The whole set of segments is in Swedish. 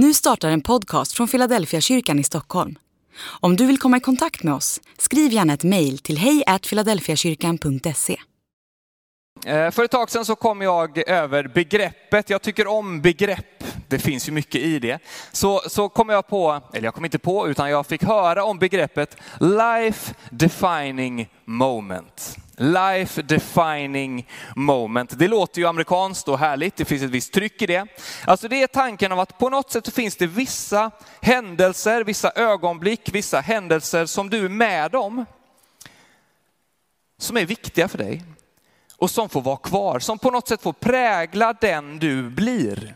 Nu startar en podcast från Philadelphia kyrkan i Stockholm. Om du vill komma i kontakt med oss, skriv gärna ett mejl till hejfiladelfiakyrkan.se. Eh, för ett tag sedan så kom jag över begreppet, jag tycker om begrepp, det finns ju mycket i det. Så, så kom jag på, eller jag kom inte på, utan jag fick höra om begreppet life defining moment. Life defining moment. Det låter ju amerikanskt och härligt, det finns ett visst tryck i det. Alltså det är tanken av att på något sätt finns det vissa händelser, vissa ögonblick, vissa händelser som du är med om, som är viktiga för dig och som får vara kvar, som på något sätt får prägla den du blir.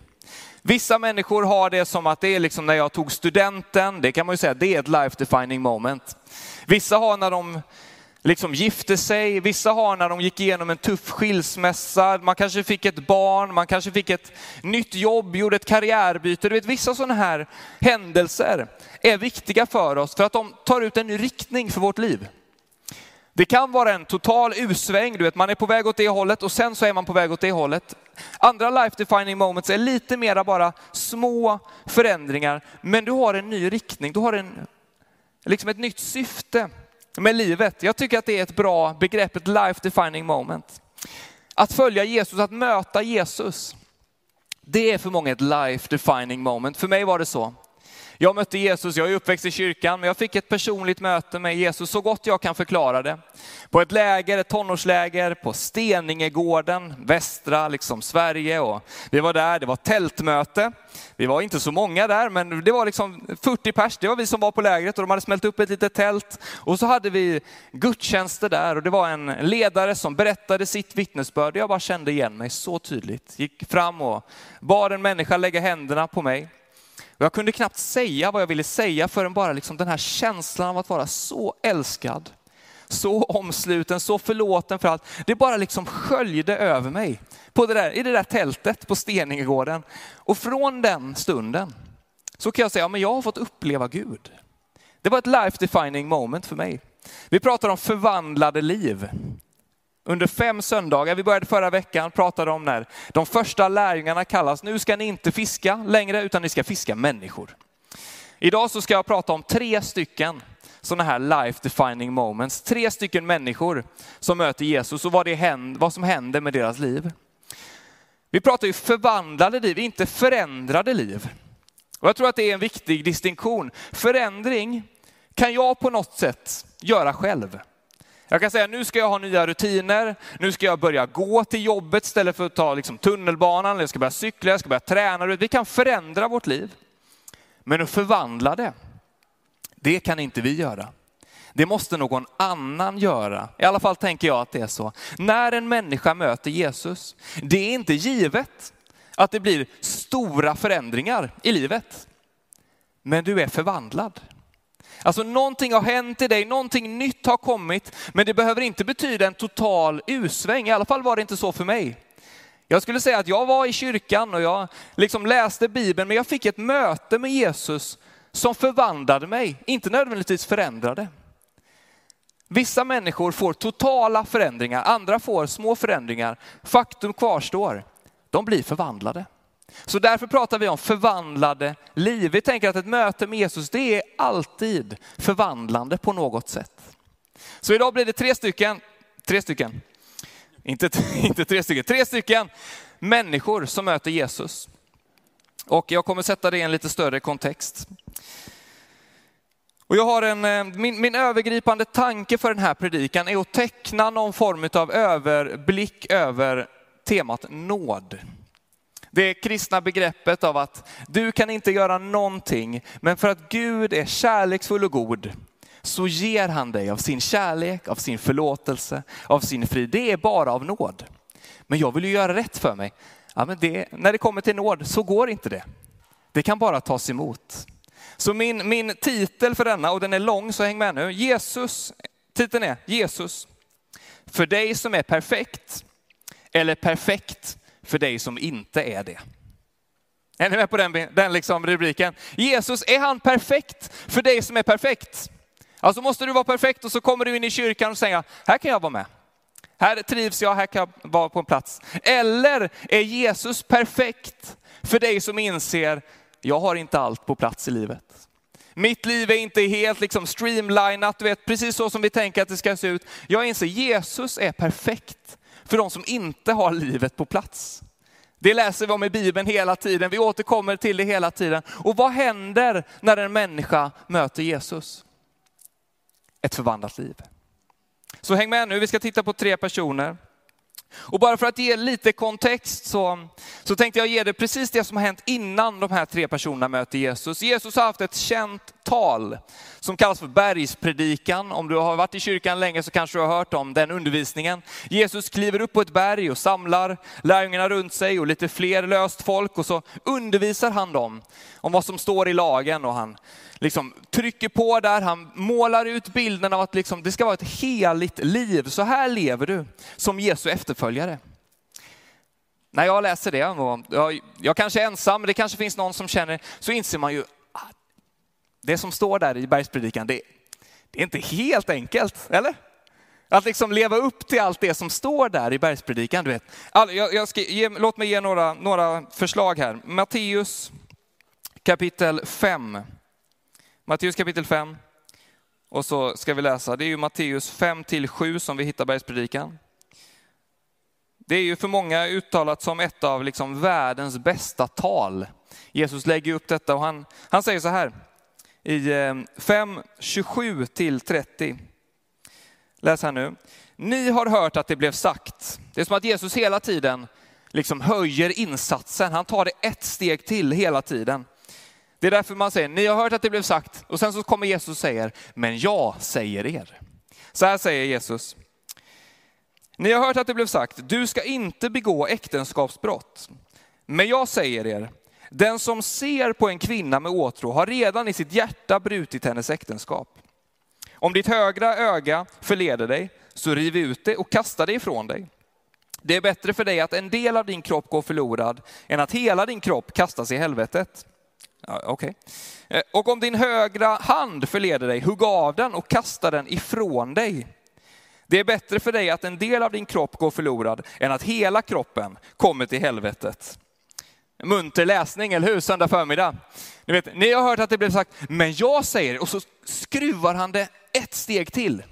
Vissa människor har det som att det är liksom när jag tog studenten, det kan man ju säga, det är ett life defining moment. Vissa har när de liksom gifte sig, vissa har när de gick igenom en tuff skilsmässa, man kanske fick ett barn, man kanske fick ett nytt jobb, gjorde ett karriärbyte. Du vet, vissa sådana här händelser är viktiga för oss för att de tar ut en ny riktning för vårt liv. Det kan vara en total usväng, du vet man är på väg åt det hållet och sen så är man på väg åt det hållet. Andra life defining moments är lite mera bara små förändringar, men du har en ny riktning, du har en, liksom ett nytt syfte med livet. Jag tycker att det är ett bra begrepp, ett life defining moment. Att följa Jesus, att möta Jesus, det är för många ett life defining moment. För mig var det så. Jag mötte Jesus, jag är uppväxt i kyrkan, men jag fick ett personligt möte med Jesus så gott jag kan förklara det. På ett läger, ett tonårsläger på Steningegården, västra liksom Sverige. Och vi var där, det var tältmöte. Vi var inte så många där, men det var liksom 40 pers, det var vi som var på lägret och de hade smält upp ett litet tält. Och så hade vi gudstjänster där och det var en ledare som berättade sitt vittnesbörd. Jag bara kände igen mig så tydligt. Gick fram och bad en människa lägga händerna på mig. Och jag kunde knappt säga vad jag ville säga förrän bara liksom den här känslan av att vara så älskad, så omsluten, så förlåten för allt. Det bara liksom sköljde över mig på det där, i det där tältet på Steningegården. Och från den stunden så kan jag säga, ja, men jag har fått uppleva Gud. Det var ett life defining moment för mig. Vi pratar om förvandlade liv. Under fem söndagar, vi började förra veckan, pratade om när de första lärjungarna kallas, nu ska ni inte fiska längre utan ni ska fiska människor. Idag så ska jag prata om tre stycken sådana här life defining moments. Tre stycken människor som möter Jesus och vad, det händer, vad som händer med deras liv. Vi pratar ju förvandlade liv, inte förändrade liv. Och jag tror att det är en viktig distinktion. Förändring kan jag på något sätt göra själv. Jag kan säga nu ska jag ha nya rutiner, nu ska jag börja gå till jobbet istället för att ta liksom, tunnelbanan, jag ska börja cykla, jag ska börja träna. Vi kan förändra vårt liv. Men att förvandla det, det kan inte vi göra. Det måste någon annan göra. I alla fall tänker jag att det är så. När en människa möter Jesus, det är inte givet att det blir stora förändringar i livet. Men du är förvandlad. Alltså någonting har hänt i dig, någonting nytt har kommit, men det behöver inte betyda en total usväng. I alla fall var det inte så för mig. Jag skulle säga att jag var i kyrkan och jag liksom läste Bibeln, men jag fick ett möte med Jesus som förvandlade mig, inte nödvändigtvis förändrade. Vissa människor får totala förändringar, andra får små förändringar. Faktum kvarstår, de blir förvandlade. Så därför pratar vi om förvandlade liv. Vi tänker att ett möte med Jesus, det är alltid förvandlande på något sätt. Så idag blir det tre stycken, tre stycken, inte, inte tre stycken, tre stycken människor som möter Jesus. Och jag kommer sätta det i en lite större kontext. Och jag har en, eh, min, min övergripande tanke för den här predikan är att teckna någon form av överblick över temat nåd. Det kristna begreppet av att du kan inte göra någonting, men för att Gud är kärleksfull och god så ger han dig av sin kärlek, av sin förlåtelse, av sin frid. Det är bara av nåd. Men jag vill ju göra rätt för mig. Ja, men det, när det kommer till nåd så går inte det. Det kan bara tas emot. Så min, min titel för denna, och den är lång så häng med nu. Jesus, titeln är Jesus. För dig som är perfekt, eller perfekt för dig som inte är det. Är ni med på den, den liksom rubriken? Jesus, är han perfekt för dig som är perfekt? Alltså måste du vara perfekt och så kommer du in i kyrkan och säger, här kan jag vara med. Här trivs jag, här kan jag vara på en plats. Eller är Jesus perfekt för dig som inser jag har inte allt på plats i livet. Mitt liv är inte helt liksom streamlinat, du vet, precis så som vi tänker att det ska se ut. Jag inser Jesus är perfekt för de som inte har livet på plats. Det läser vi om i Bibeln hela tiden, vi återkommer till det hela tiden. Och vad händer när en människa möter Jesus? Ett förvandlat liv. Så häng med nu, vi ska titta på tre personer. Och bara för att ge lite kontext så, så tänkte jag ge dig precis det som har hänt innan de här tre personerna möter Jesus. Jesus har haft ett känt tal som kallas för bergspredikan. Om du har varit i kyrkan länge så kanske du har hört om den undervisningen. Jesus kliver upp på ett berg och samlar lärjungarna runt sig och lite fler löst folk och så undervisar han dem om vad som står i lagen och han liksom trycker på där, han målar ut bilden av att liksom, det ska vara ett heligt liv. Så här lever du som Jesu efterföljare. När jag läser det, och jag, jag kanske är ensam, det kanske finns någon som känner, så inser man ju att det som står där i bergspredikan, det, det är inte helt enkelt, eller? Att liksom leva upp till allt det som står där i bergspredikan. Du vet. All, jag, jag ska ge, låt mig ge några, några förslag här. Matteus kapitel 5. Matteus kapitel 5. Och så ska vi läsa, det är ju Matteus 5 till 7 som vi hittar bergspredikan. Det är ju för många uttalat som ett av liksom världens bästa tal. Jesus lägger upp detta och han, han säger så här i eh, 5, 27 till 30. Läs här nu. Ni har hört att det blev sagt. Det är som att Jesus hela tiden liksom höjer insatsen. Han tar det ett steg till hela tiden. Det är därför man säger, ni har hört att det blev sagt, och sen så kommer Jesus och säger, men jag säger er. Så här säger Jesus. Ni har hört att det blev sagt, du ska inte begå äktenskapsbrott. Men jag säger er, den som ser på en kvinna med åtrå har redan i sitt hjärta brutit hennes äktenskap. Om ditt högra öga förleder dig, så riv ut det och kasta det ifrån dig. Det är bättre för dig att en del av din kropp går förlorad än att hela din kropp kastas i helvetet. Ja, okay. Eh, och om din högra hand förleder dig, hugg av den och kasta den ifrån dig. Det är bättre för dig att en del av din kropp går förlorad än att hela kroppen kommer till helvetet. Munter läsning, eller hur? Söndag förmiddag. Ni, vet, ni har hört att det blev sagt, men jag säger, och så skruvar han det ett steg till.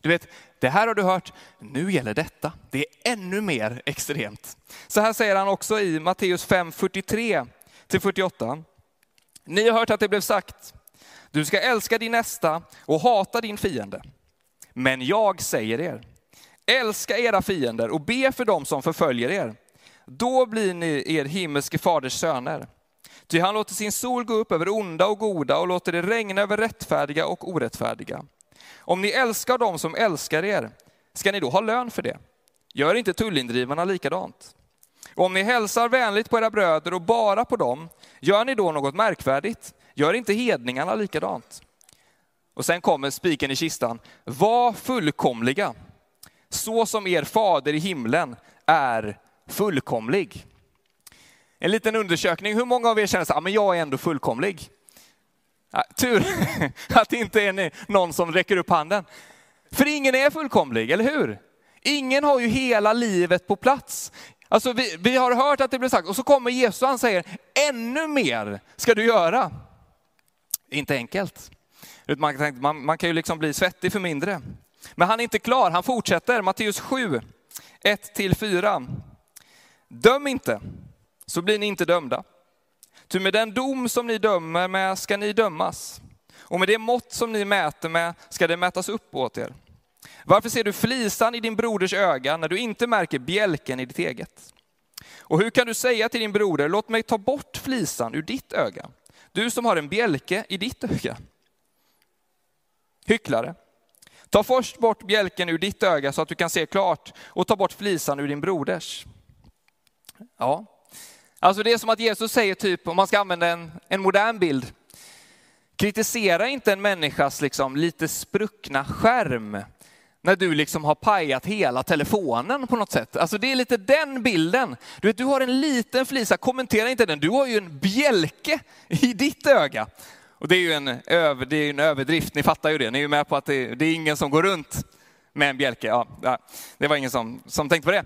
Du vet, det här har du hört, nu gäller detta. Det är ännu mer extremt. Så här säger han också i Matteus 5, 43-48. Ni har hört att det blev sagt, du ska älska din nästa och hata din fiende. Men jag säger er, älska era fiender och be för dem som förföljer er. Då blir ni er himmelske faders söner. Ty han låter sin sol gå upp över onda och goda och låter det regna över rättfärdiga och orättfärdiga. Om ni älskar dem som älskar er, ska ni då ha lön för det? Gör inte tullindrivarna likadant? Och om ni hälsar vänligt på era bröder och bara på dem, gör ni då något märkvärdigt? Gör inte hedningarna likadant? Och sen kommer spiken i kistan. Var fullkomliga, så som er fader i himlen är fullkomlig. En liten undersökning, hur många av er känner att ah, jag är ändå fullkomlig? Ja, tur att det inte är någon som räcker upp handen. För ingen är fullkomlig, eller hur? Ingen har ju hela livet på plats. Alltså vi, vi har hört att det blir sagt, och så kommer Jesus och han säger, ännu mer ska du göra. Inte enkelt. Man, man, man kan ju liksom bli svettig för mindre. Men han är inte klar, han fortsätter. Matteus 7, 1-4. Döm inte, så blir ni inte dömda. Ty med den dom som ni dömer med ska ni dömas, och med det mått som ni mäter med ska det mätas upp åt er. Varför ser du flisan i din broders öga när du inte märker bjälken i ditt eget? Och hur kan du säga till din broder, låt mig ta bort flisan ur ditt öga, du som har en bjälke i ditt öga? Hycklare. Ta först bort bjälken ur ditt öga så att du kan se klart och ta bort flisan ur din broders. Ja, alltså det är som att Jesus säger typ, om man ska använda en, en modern bild, kritisera inte en människas liksom lite spruckna skärm när du liksom har pajat hela telefonen på något sätt. Alltså det är lite den bilden. Du vet, du har en liten flisa, kommentera inte den. Du har ju en bjälke i ditt öga. Och det är ju en, över, det är en överdrift, ni fattar ju det. Ni är ju med på att det, det är ingen som går runt med en bjälke. Ja, det var ingen som, som tänkte på det.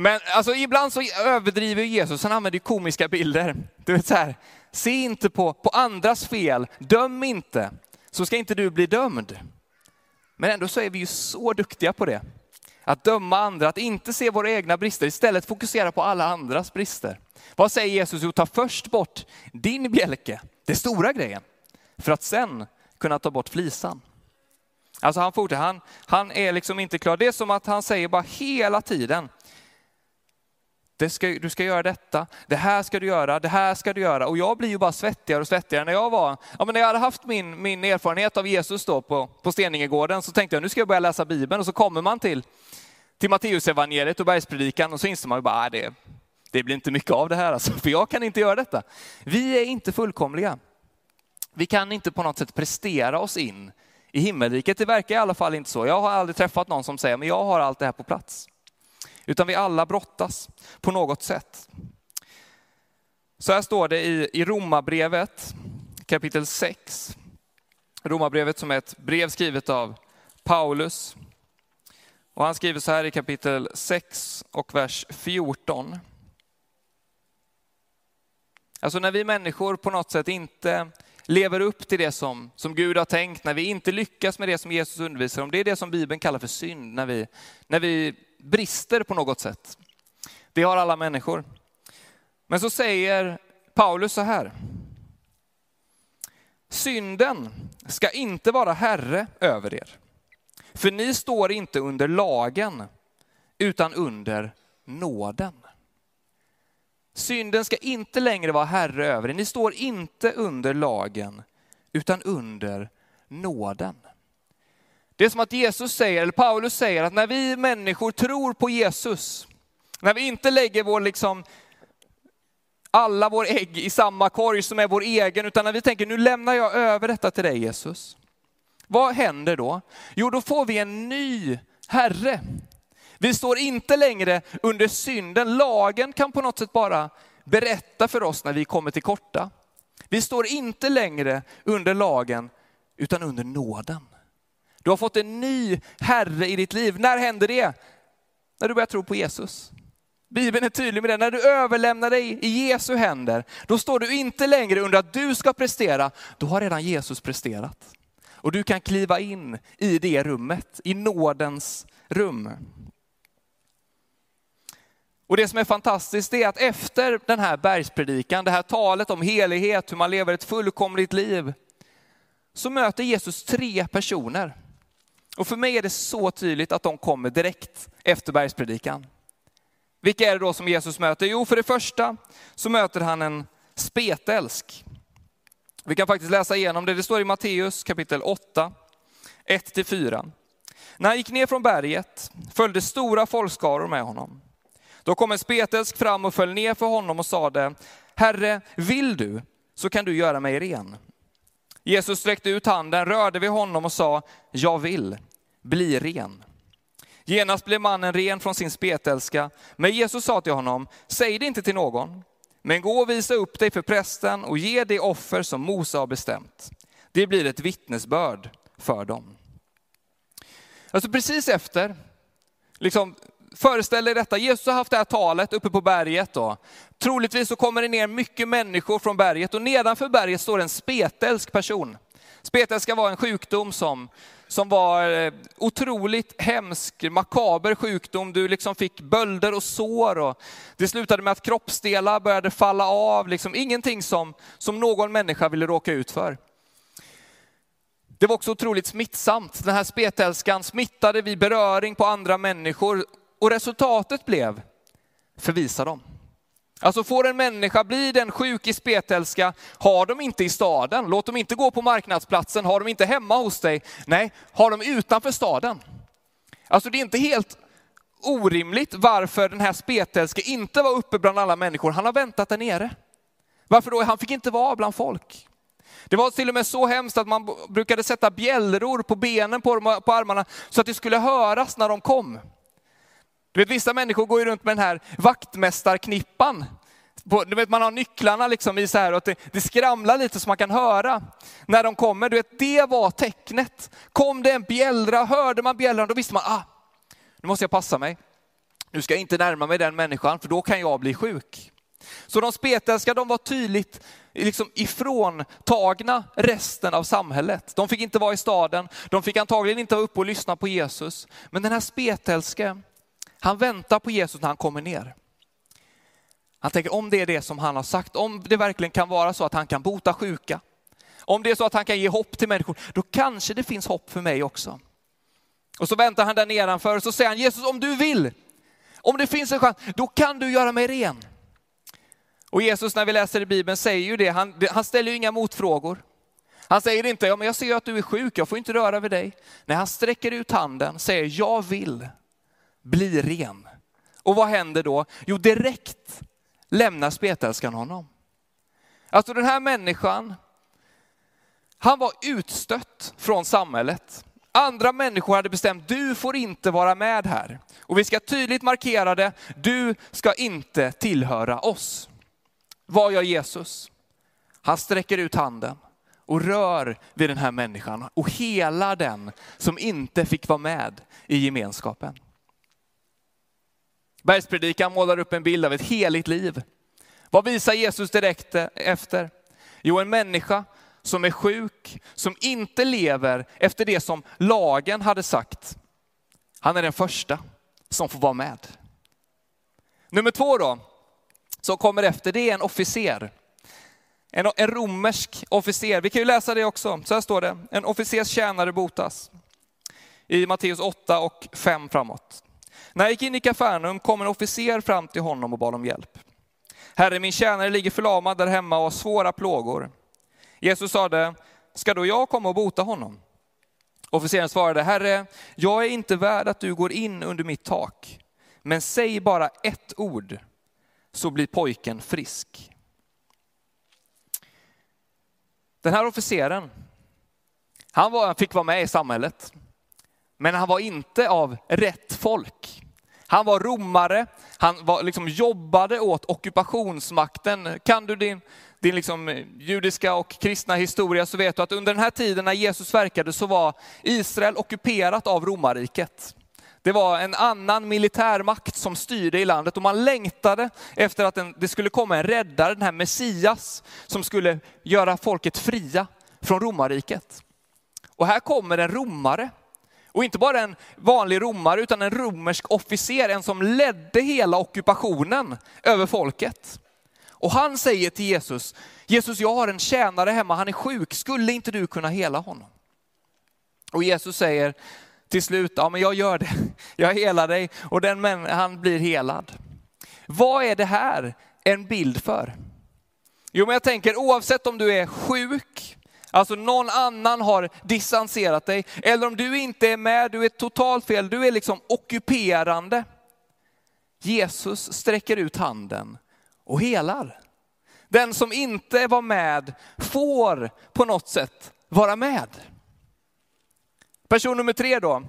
Men alltså, ibland så överdriver Jesus, han använder ju komiska bilder. Du vet så här, Se inte på, på andras fel, döm inte, så ska inte du bli dömd. Men ändå så är vi ju så duktiga på det. Att döma andra, att inte se våra egna brister, istället fokusera på alla andras brister. Vad säger Jesus? Jo, ta först bort din bjälke, det stora grejen, för att sen kunna ta bort flisan. Alltså han fortsätter, han, han är liksom inte klar. Det är som att han säger bara hela tiden, Ska, du ska göra detta, det här ska du göra, det här ska du göra. Och jag blir ju bara svettigare och svettigare. När jag, var, ja, men när jag hade haft min, min erfarenhet av Jesus då på, på Steningegården så tänkte jag nu ska jag börja läsa Bibeln och så kommer man till, till Matteusevangeliet och bergspredikan och så inser man ju bara, ah, det, det blir inte mycket av det här alltså, för jag kan inte göra detta. Vi är inte fullkomliga. Vi kan inte på något sätt prestera oss in i himmelriket. Det verkar i alla fall inte så. Jag har aldrig träffat någon som säger, men jag har allt det här på plats. Utan vi alla brottas på något sätt. Så här står det i, i Romarbrevet kapitel 6. Romarbrevet som är ett brev skrivet av Paulus. Och han skriver så här i kapitel 6 och vers 14. Alltså när vi människor på något sätt inte lever upp till det som, som Gud har tänkt, när vi inte lyckas med det som Jesus undervisar om, det är det som Bibeln kallar för synd, när vi, när vi brister på något sätt. Det har alla människor. Men så säger Paulus så här. Synden ska inte vara herre över er. För ni står inte under lagen, utan under nåden. Synden ska inte längre vara herre över er. Ni står inte under lagen, utan under nåden. Det är som att Jesus säger, eller Paulus säger, att när vi människor tror på Jesus, när vi inte lägger vår liksom, alla vår ägg i samma korg som är vår egen, utan när vi tänker nu lämnar jag över detta till dig Jesus. Vad händer då? Jo, då får vi en ny Herre. Vi står inte längre under synden. Lagen kan på något sätt bara berätta för oss när vi kommer till korta. Vi står inte längre under lagen, utan under nåden. Du har fått en ny Herre i ditt liv. När händer det? När du börjar tro på Jesus. Bibeln är tydlig med det. När du överlämnar dig i Jesu händer, då står du inte längre under att du ska prestera. Då har redan Jesus presterat. Och du kan kliva in i det rummet, i nådens rum. Och det som är fantastiskt är att efter den här bergspredikan, det här talet om helighet, hur man lever ett fullkomligt liv, så möter Jesus tre personer och för mig är det så tydligt att de kommer direkt efter bergspredikan. Vilka är det då som Jesus möter? Jo, för det första så möter han en spetälsk. Vi kan faktiskt läsa igenom det. Det står i Matteus kapitel 8, 1-4. När han gick ner från berget följde stora folkskaror med honom. Då kom en spetälsk fram och föll ner för honom och sade, Herre, vill du så kan du göra mig ren. Jesus sträckte ut handen, rörde vid honom och sa, jag vill, bli ren. Genast blev mannen ren från sin spetälska, men Jesus sa till honom, säg det inte till någon, men gå och visa upp dig för prästen och ge det offer som Mose har bestämt. Det blir ett vittnesbörd för dem. Alltså precis efter, liksom, föreställ dig detta, Jesus har haft det här talet uppe på berget. Då. Troligtvis så kommer det ner mycket människor från berget och nedanför berget står en spetälsk person. Spetälska var en sjukdom som, som var eh, otroligt hemsk, makaber sjukdom. Du liksom fick bölder och sår och det slutade med att kroppsdelar började falla av. Liksom ingenting som, som någon människa ville råka ut för. Det var också otroligt smittsamt. Den här spetälskan smittade vid beröring på andra människor och resultatet blev, förvisa dem. Alltså får en människa, blir den sjuk i spetälska, har de inte i staden, låt dem inte gå på marknadsplatsen, har de inte hemma hos dig, nej, har de utanför staden. Alltså det är inte helt orimligt varför den här spetälske inte var uppe bland alla människor, han har väntat där nere. Varför då? Han fick inte vara bland folk. Det var till och med så hemskt att man brukade sätta bjällror på benen på, på armarna så att det skulle höras när de kom. Du vet, vissa människor går ju runt med den här vaktmästarknippan. Du vet, man har nycklarna liksom i så här och det, det skramlar lite så man kan höra när de kommer. Du vet, det var tecknet. Kom det en bjällra, hörde man bjällran, då visste man, ah, nu måste jag passa mig. Nu ska jag inte närma mig den människan, för då kan jag bli sjuk. Så de spetälska, de var tydligt liksom ifråntagna resten av samhället. De fick inte vara i staden, de fick antagligen inte vara uppe och lyssna på Jesus. Men den här spetälske, han väntar på Jesus när han kommer ner. Han tänker om det är det som han har sagt, om det verkligen kan vara så att han kan bota sjuka, om det är så att han kan ge hopp till människor, då kanske det finns hopp för mig också. Och så väntar han där nedanför och så säger han, Jesus om du vill, om det finns en chans, då kan du göra mig ren. Och Jesus när vi läser i Bibeln säger ju det, han, han ställer ju inga motfrågor. Han säger inte, ja men jag ser ju att du är sjuk, jag får inte röra vid dig. Nej, han sträcker ut handen, säger jag vill bli ren. Och vad händer då? Jo, direkt lämnar spetälskan honom. Alltså den här människan, han var utstött från samhället. Andra människor hade bestämt, du får inte vara med här. Och vi ska tydligt markera det, du ska inte tillhöra oss. Vad gör Jesus? Han sträcker ut handen och rör vid den här människan och hela den som inte fick vara med i gemenskapen. Bergspredikan målar upp en bild av ett heligt liv. Vad visar Jesus direkt eh, efter? Jo, en människa som är sjuk, som inte lever efter det som lagen hade sagt. Han är den första som får vara med. Nummer två då, som kommer efter, det är en officer. En, en romersk officer. Vi kan ju läsa det också. Så här står det, en officers tjänare botas. I Matteus 8 och 5 framåt. När jag gick in i Kafarnaum kom en officer fram till honom och bad om hjälp. Herre, min tjänare ligger förlamad där hemma och har svåra plågor. Jesus sade, ska då jag komma och bota honom? Officeren svarade, Herre, jag är inte värd att du går in under mitt tak, men säg bara ett ord så blir pojken frisk. Den här officeren, han var, fick vara med i samhället, men han var inte av rätt folk. Han var romare, han var, liksom, jobbade åt ockupationsmakten. Kan du din, din liksom, eh, judiska och kristna historia så vet du att under den här tiden när Jesus verkade så var Israel ockuperat av romarriket. Det var en annan militärmakt som styrde i landet och man längtade efter att det skulle komma en räddare, den här Messias, som skulle göra folket fria från romarriket. Och här kommer en romare och inte bara en vanlig romare utan en romersk officer, en som ledde hela ockupationen över folket. Och han säger till Jesus, Jesus jag har en tjänare hemma, han är sjuk, skulle inte du kunna hela honom? Och Jesus säger till slut, ja men jag gör det, jag helar dig och den män, han blir helad. Vad är det här en bild för? Jo men jag tänker oavsett om du är sjuk, Alltså någon annan har distanserat dig. Eller om du inte är med, du är totalt fel, du är liksom ockuperande. Jesus sträcker ut handen och helar. Den som inte var med får på något sätt vara med. Person nummer tre då,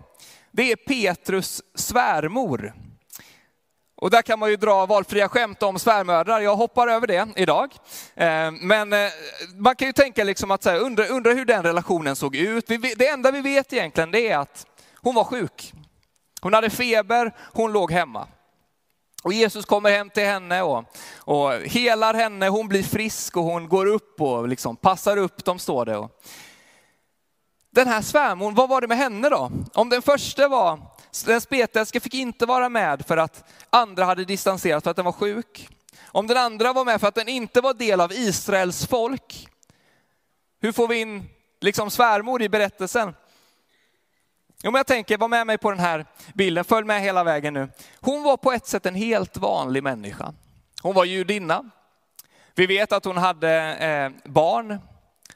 det är Petrus svärmor. Och där kan man ju dra valfria skämt om svärmödrar. Jag hoppar över det idag. Eh, men eh, man kan ju tänka liksom att undra, undra hur den relationen såg ut. Det enda vi vet egentligen det är att hon var sjuk. Hon hade feber, hon låg hemma. Och Jesus kommer hem till henne och, och helar henne, hon blir frisk och hon går upp och liksom passar upp, de står det. Den här svärmor, vad var det med henne då? Om den första var den spetälske fick inte vara med för att andra hade distanserat för att den var sjuk. Om den andra var med för att den inte var del av Israels folk. Hur får vi in liksom svärmor i berättelsen? Jo, men jag tänker, var med mig på den här bilden, följ med hela vägen nu. Hon var på ett sätt en helt vanlig människa. Hon var judinna. Vi vet att hon hade eh, barn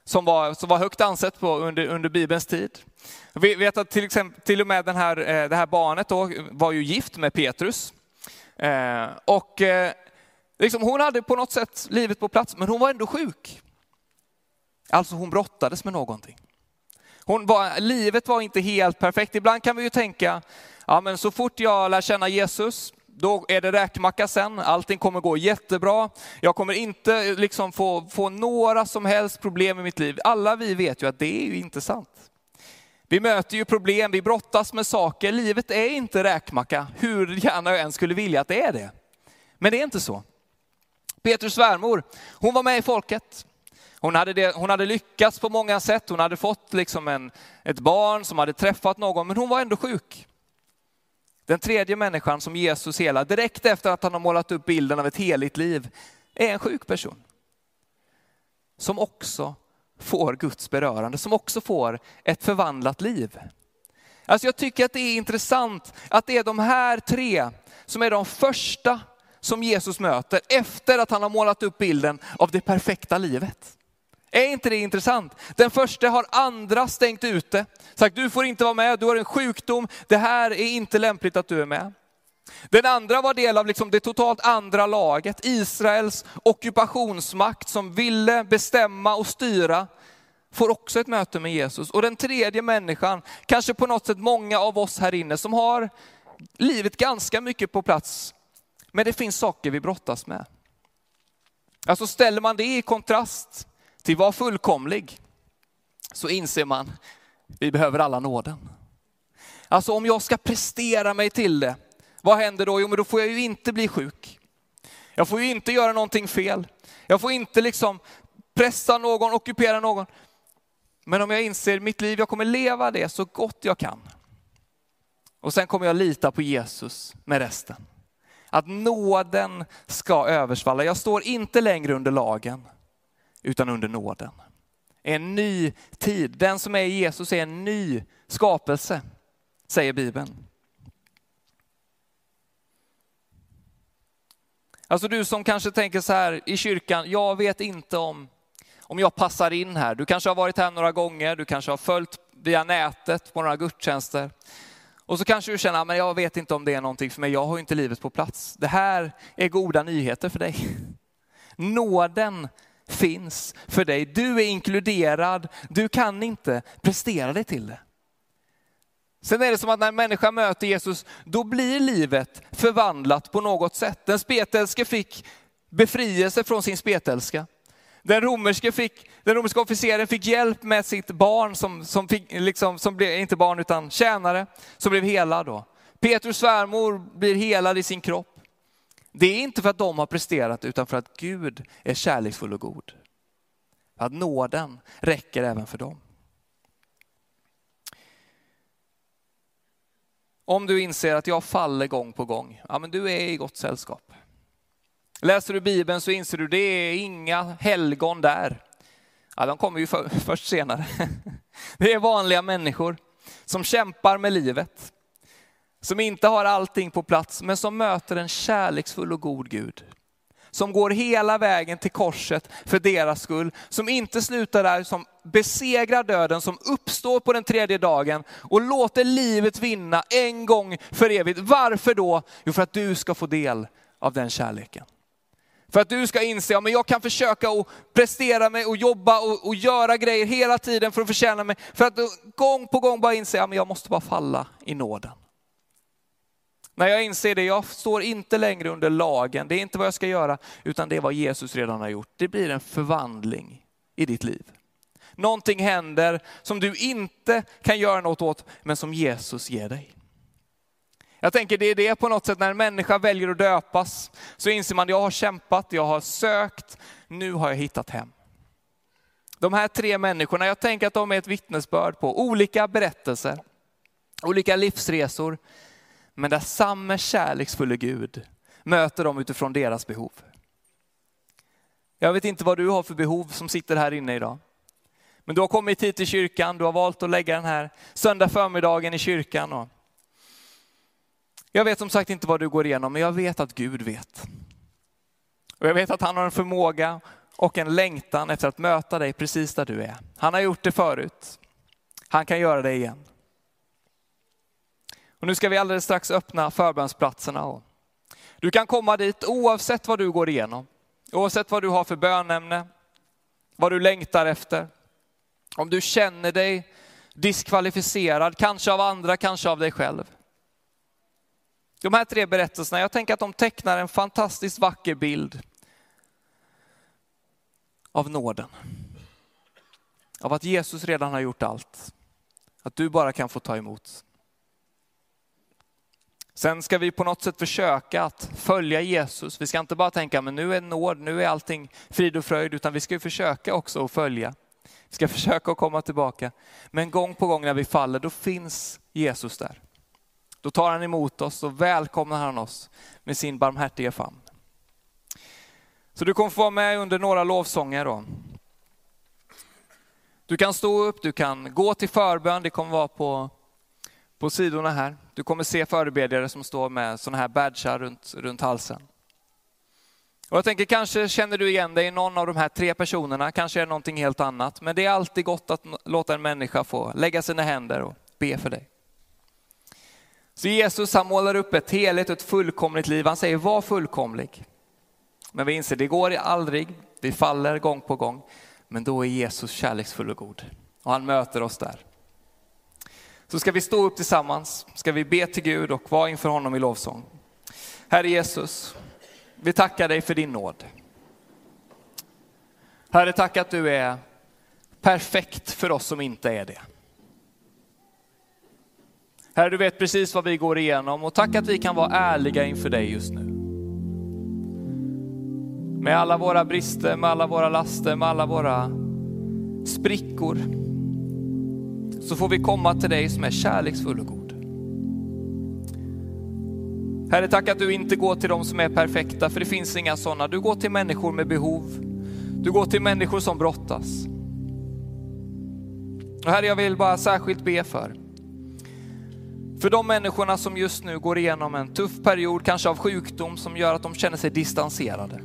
som var, som var högt ansett på under, under Bibelns tid. Vi vet att till, exempel, till och med den här, eh, det här barnet då var ju gift med Petrus. Eh, och eh, liksom hon hade på något sätt livet på plats, men hon var ändå sjuk. Alltså hon brottades med någonting. Hon var, livet var inte helt perfekt. Ibland kan vi ju tänka, ja men så fort jag lär känna Jesus, då är det räkmacka sen, allting kommer gå jättebra. Jag kommer inte liksom få, få några som helst problem i mitt liv. Alla vi vet ju att det är ju inte sant. Vi möter ju problem, vi brottas med saker. Livet är inte räkmacka, hur gärna jag än skulle vilja att det är det. Men det är inte så. Petrus svärmor, hon var med i folket. Hon hade, det, hon hade lyckats på många sätt, hon hade fått liksom en, ett barn som hade träffat någon, men hon var ändå sjuk. Den tredje människan som Jesus helar, direkt efter att han har målat upp bilden av ett heligt liv, är en sjuk person. Som också får Guds berörande, som också får ett förvandlat liv. Alltså jag tycker att det är intressant att det är de här tre som är de första som Jesus möter efter att han har målat upp bilden av det perfekta livet. Är inte det intressant? Den första har andra stängt ute, sagt du får inte vara med, du har en sjukdom, det här är inte lämpligt att du är med. Den andra var del av liksom det totalt andra laget, Israels ockupationsmakt som ville bestämma och styra, får också ett möte med Jesus. Och den tredje människan, kanske på något sätt många av oss här inne som har livet ganska mycket på plats, men det finns saker vi brottas med. Alltså ställer man det i kontrast till var fullkomlig, så inser man, vi behöver alla nåden. Alltså om jag ska prestera mig till det, vad händer då? Jo, men då får jag ju inte bli sjuk. Jag får ju inte göra någonting fel. Jag får inte liksom pressa någon, ockupera någon. Men om jag inser mitt liv, jag kommer leva det så gott jag kan. Och sen kommer jag lita på Jesus med resten. Att nåden ska översvalla. Jag står inte längre under lagen, utan under nåden. En ny tid. Den som är i Jesus är en ny skapelse, säger Bibeln. Alltså du som kanske tänker så här i kyrkan, jag vet inte om, om jag passar in här. Du kanske har varit här några gånger, du kanske har följt via nätet på några gudstjänster. Och så kanske du känner, ah, men jag vet inte om det är någonting för mig, jag har inte livet på plats. Det här är goda nyheter för dig. Nåden finns för dig. Du är inkluderad, du kan inte prestera dig till det. Sen är det som att när en människa möter Jesus, då blir livet förvandlat på något sätt. Den spetälske fick befrielse från sin spetälska. Den romerske, fick, den romerska officeren fick hjälp med sitt barn, som, som, fick, liksom, som blev, inte barn utan tjänare, som blev helad. Då. Petrus svärmor blir helad i sin kropp. Det är inte för att de har presterat, utan för att Gud är kärleksfull och god. Att nåden räcker även för dem. Om du inser att jag faller gång på gång, ja men du är i gott sällskap. Läser du Bibeln så inser du det är inga helgon där. Ja, de kommer ju för, först senare. Det är vanliga människor som kämpar med livet. Som inte har allting på plats, men som möter en kärleksfull och god Gud. Som går hela vägen till korset för deras skull. Som inte slutar där, som besegrar döden, som uppstår på den tredje dagen och låter livet vinna en gång för evigt. Varför då? Jo, för att du ska få del av den kärleken. För att du ska inse, ja men jag kan försöka att prestera mig och jobba och, och, göra grejer hela tiden för att förtjäna mig. För att gång på gång bara inse, ja men jag måste bara falla i nåden. När jag inser det, jag står inte längre under lagen, det är inte vad jag ska göra, utan det är vad Jesus redan har gjort. Det blir en förvandling i ditt liv. Någonting händer som du inte kan göra något åt, men som Jesus ger dig. Jag tänker det är det på något sätt när en människa väljer att döpas, så inser man jag har kämpat, jag har sökt, nu har jag hittat hem. De här tre människorna, jag tänker att de är ett vittnesbörd på olika berättelser, olika livsresor, men där samma kärleksfulla Gud möter dem utifrån deras behov. Jag vet inte vad du har för behov som sitter här inne idag. Men du har kommit hit till kyrkan, du har valt att lägga den här söndag förmiddagen i kyrkan. Och jag vet som sagt inte vad du går igenom, men jag vet att Gud vet. Och jag vet att han har en förmåga och en längtan efter att möta dig precis där du är. Han har gjort det förut. Han kan göra det igen. Och nu ska vi alldeles strax öppna förbönsplatserna. Du kan komma dit oavsett vad du går igenom. Oavsett vad du har för bönämne, vad du längtar efter. Om du känner dig diskvalificerad, kanske av andra, kanske av dig själv. De här tre berättelserna, jag tänker att de tecknar en fantastiskt vacker bild av nåden. Av att Jesus redan har gjort allt. Att du bara kan få ta emot. Sen ska vi på något sätt försöka att följa Jesus. Vi ska inte bara tänka, men nu är nåd, nu är allting frid och fröjd, utan vi ska försöka också att följa. Vi ska försöka att komma tillbaka. Men gång på gång när vi faller, då finns Jesus där. Då tar han emot oss och välkomnar han oss med sin barmhärtiga famn. Så du kommer få vara med under några lovsånger då. Du kan stå upp, du kan gå till förbön, det kommer vara på, på sidorna här. Du kommer se förebedjare som står med sådana här badgar runt, runt halsen. Och jag tänker kanske känner du igen dig i någon av de här tre personerna, kanske är det någonting helt annat. Men det är alltid gott att låta en människa få lägga sina händer och be för dig. Så Jesus han målar upp ett heligt och ett fullkomligt liv. Han säger var fullkomlig. Men vi inser det går aldrig, vi faller gång på gång. Men då är Jesus kärleksfull och god. Och han möter oss där. Så ska vi stå upp tillsammans, ska vi be till Gud och vara inför honom i lovsång. Herre Jesus, vi tackar dig för din nåd. Herre, tack att du är perfekt för oss som inte är det. Herre, du vet precis vad vi går igenom och tack att vi kan vara ärliga inför dig just nu. Med alla våra brister, med alla våra laster, med alla våra sprickor. Så får vi komma till dig som är kärleksfull och god. Herre, tack att du inte går till de som är perfekta, för det finns inga sådana. Du går till människor med behov. Du går till människor som brottas. Och herre, jag vill bara särskilt be för för de människorna som just nu går igenom en tuff period, kanske av sjukdom som gör att de känner sig distanserade.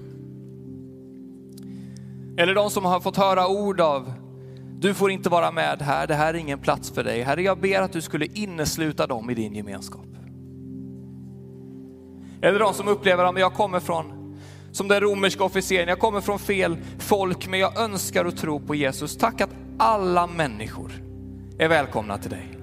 Eller de som har fått höra ord av, du får inte vara med här, det här är ingen plats för dig. Herre, jag ber att du skulle innesluta dem i din gemenskap. Eller de som upplever att jag kommer från, som den romerska officeren, jag kommer från fel folk, men jag önskar och tror på Jesus. Tack att alla människor är välkomna till dig.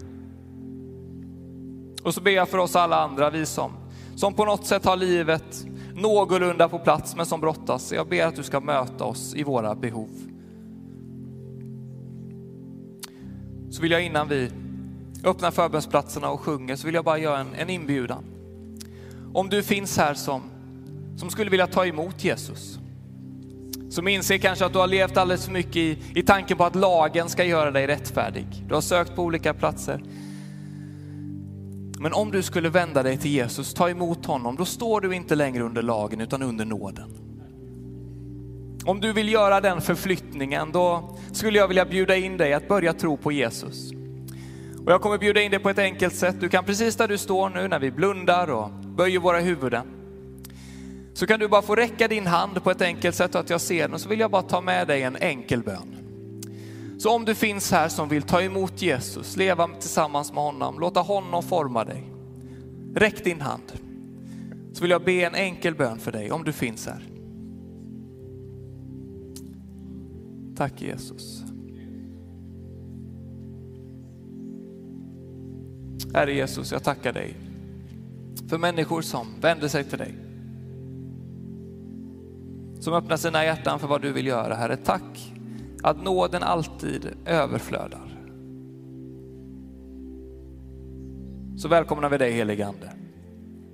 Och så ber jag för oss alla andra, vi som, som på något sätt har livet någorlunda på plats men som brottas. Jag ber att du ska möta oss i våra behov. Så vill jag innan vi öppnar förbönsplatserna och sjunger så vill jag bara göra en, en inbjudan. Om du finns här som, som skulle vilja ta emot Jesus, som inser kanske att du har levt alldeles för mycket i, i tanken på att lagen ska göra dig rättfärdig. Du har sökt på olika platser. Men om du skulle vända dig till Jesus, ta emot honom, då står du inte längre under lagen utan under nåden. Om du vill göra den förflyttningen, då skulle jag vilja bjuda in dig att börja tro på Jesus. Och jag kommer bjuda in dig på ett enkelt sätt. Du kan precis där du står nu när vi blundar och böjer våra huvuden, så kan du bara få räcka din hand på ett enkelt sätt så att jag ser den och så vill jag bara ta med dig en enkel bön. Så om du finns här som vill ta emot Jesus, leva tillsammans med honom, låta honom forma dig. Räck din hand. Så vill jag be en enkel bön för dig om du finns här. Tack Jesus. Herre Jesus, jag tackar dig för människor som vänder sig till dig. Som öppnar sina hjärtan för vad du vill göra. Herre, tack att nåden alltid överflödar. Så välkomnar vi dig helige Ande.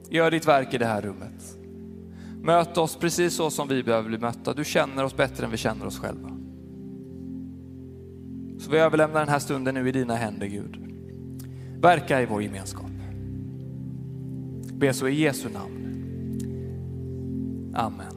Gör ditt verk i det här rummet. Möt oss precis så som vi behöver bli mötta. Du känner oss bättre än vi känner oss själva. Så vi överlämnar den här stunden nu i dina händer Gud. Verka i vår gemenskap. Be så i Jesu namn. Amen.